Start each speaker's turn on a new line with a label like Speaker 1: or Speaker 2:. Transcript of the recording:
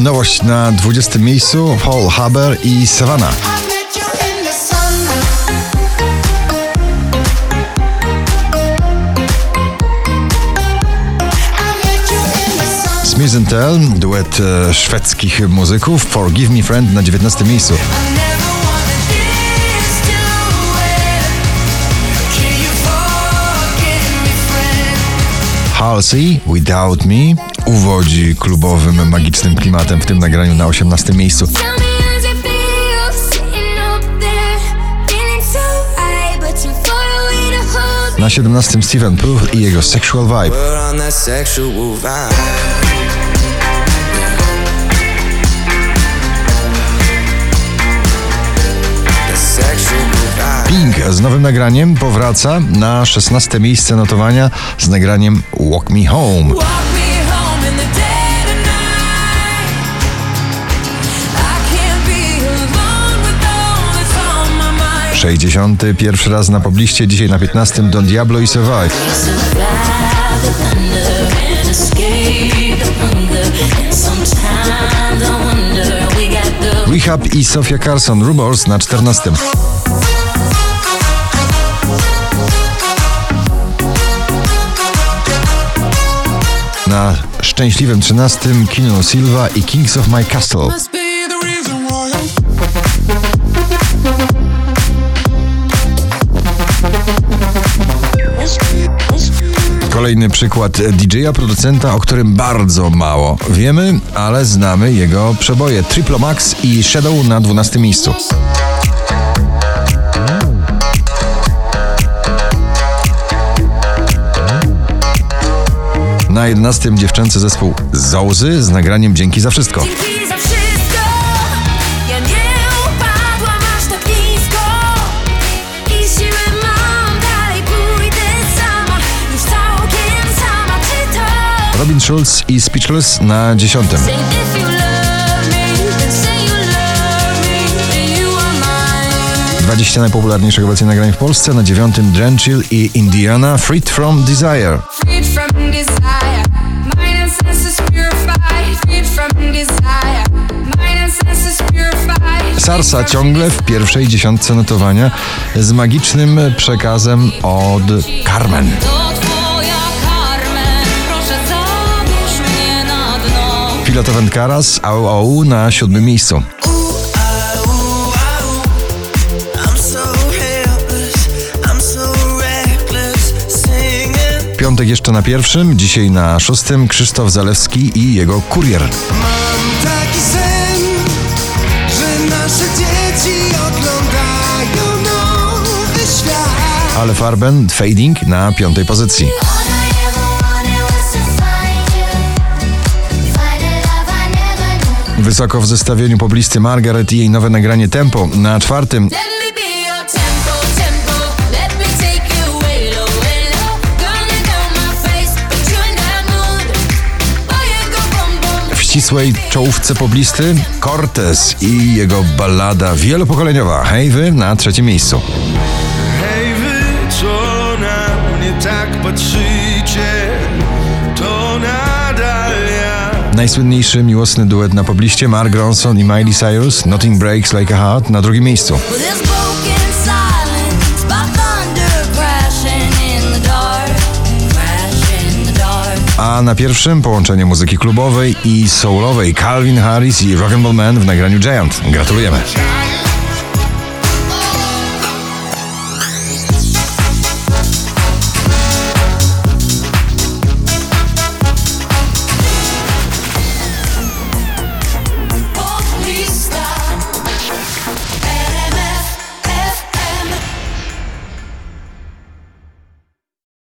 Speaker 1: Nowość na 20 miejscu Paul Haber i Savannah. Smith Tell, duet e, szwedzkich muzyków Forgive Me Friend na 19 miejscu. Halsey, Without Me, uwodzi klubowym, magicznym klimatem w tym nagraniu na 18 miejscu. Na 17 Steven Proof i jego Sexual Vibe. Z nowym nagraniem powraca na 16 miejsce notowania z nagraniem Walk Me Home. 61 raz na pobliście, dzisiaj na 15 Don Diablo i Survive. Rehab i Sofia Carson Rumors na 14. Na szczęśliwym 13 Kino Silva i Kings of My Castle. Kolejny przykład DJ-a, producenta, o którym bardzo mało wiemy, ale znamy jego przeboje Triplo Max i Shadow na 12 miejscu. 11 dziewczęcy zespół Zołzy z nagraniem Dzięki za wszystko. Robin Schulz i Speechless na dziesiątym. Dwadzieścia najpopularniejszych obecnie nagrań w Polsce. Na dziewiątym Drenchill i Indiana Freed from Desire. Sarsa ciągle w pierwszej dziesiątce notowania z magicznym przekazem od Carmen. Pilot Karas, Au Au na siódmym miejscu. Piątek jeszcze na pierwszym, dzisiaj na szóstym Krzysztof Zalewski i jego kurier. Mam taki sen, że nasze dzieci oglądają nowy świat. Ale Farben Fading na piątej pozycji. Wysoko w zestawieniu poblisty Margaret i jej nowe nagranie Tempo na czwartym. Ścisłej czołówce poblisty Cortez i jego ballada wielopokoleniowa Hej wy na trzecim miejscu. Hej wy, co na mnie tak patrzycie, to nadal ja. Najsłynniejszy miłosny duet na pobliście Mark Ronson i Miley Cyrus Nothing Breaks Like a Heart na drugim miejscu. Na pierwszym połączenie muzyki klubowej i soulowej Calvin Harris i Rock'n'Roll Man w nagraniu Giant. Gratulujemy.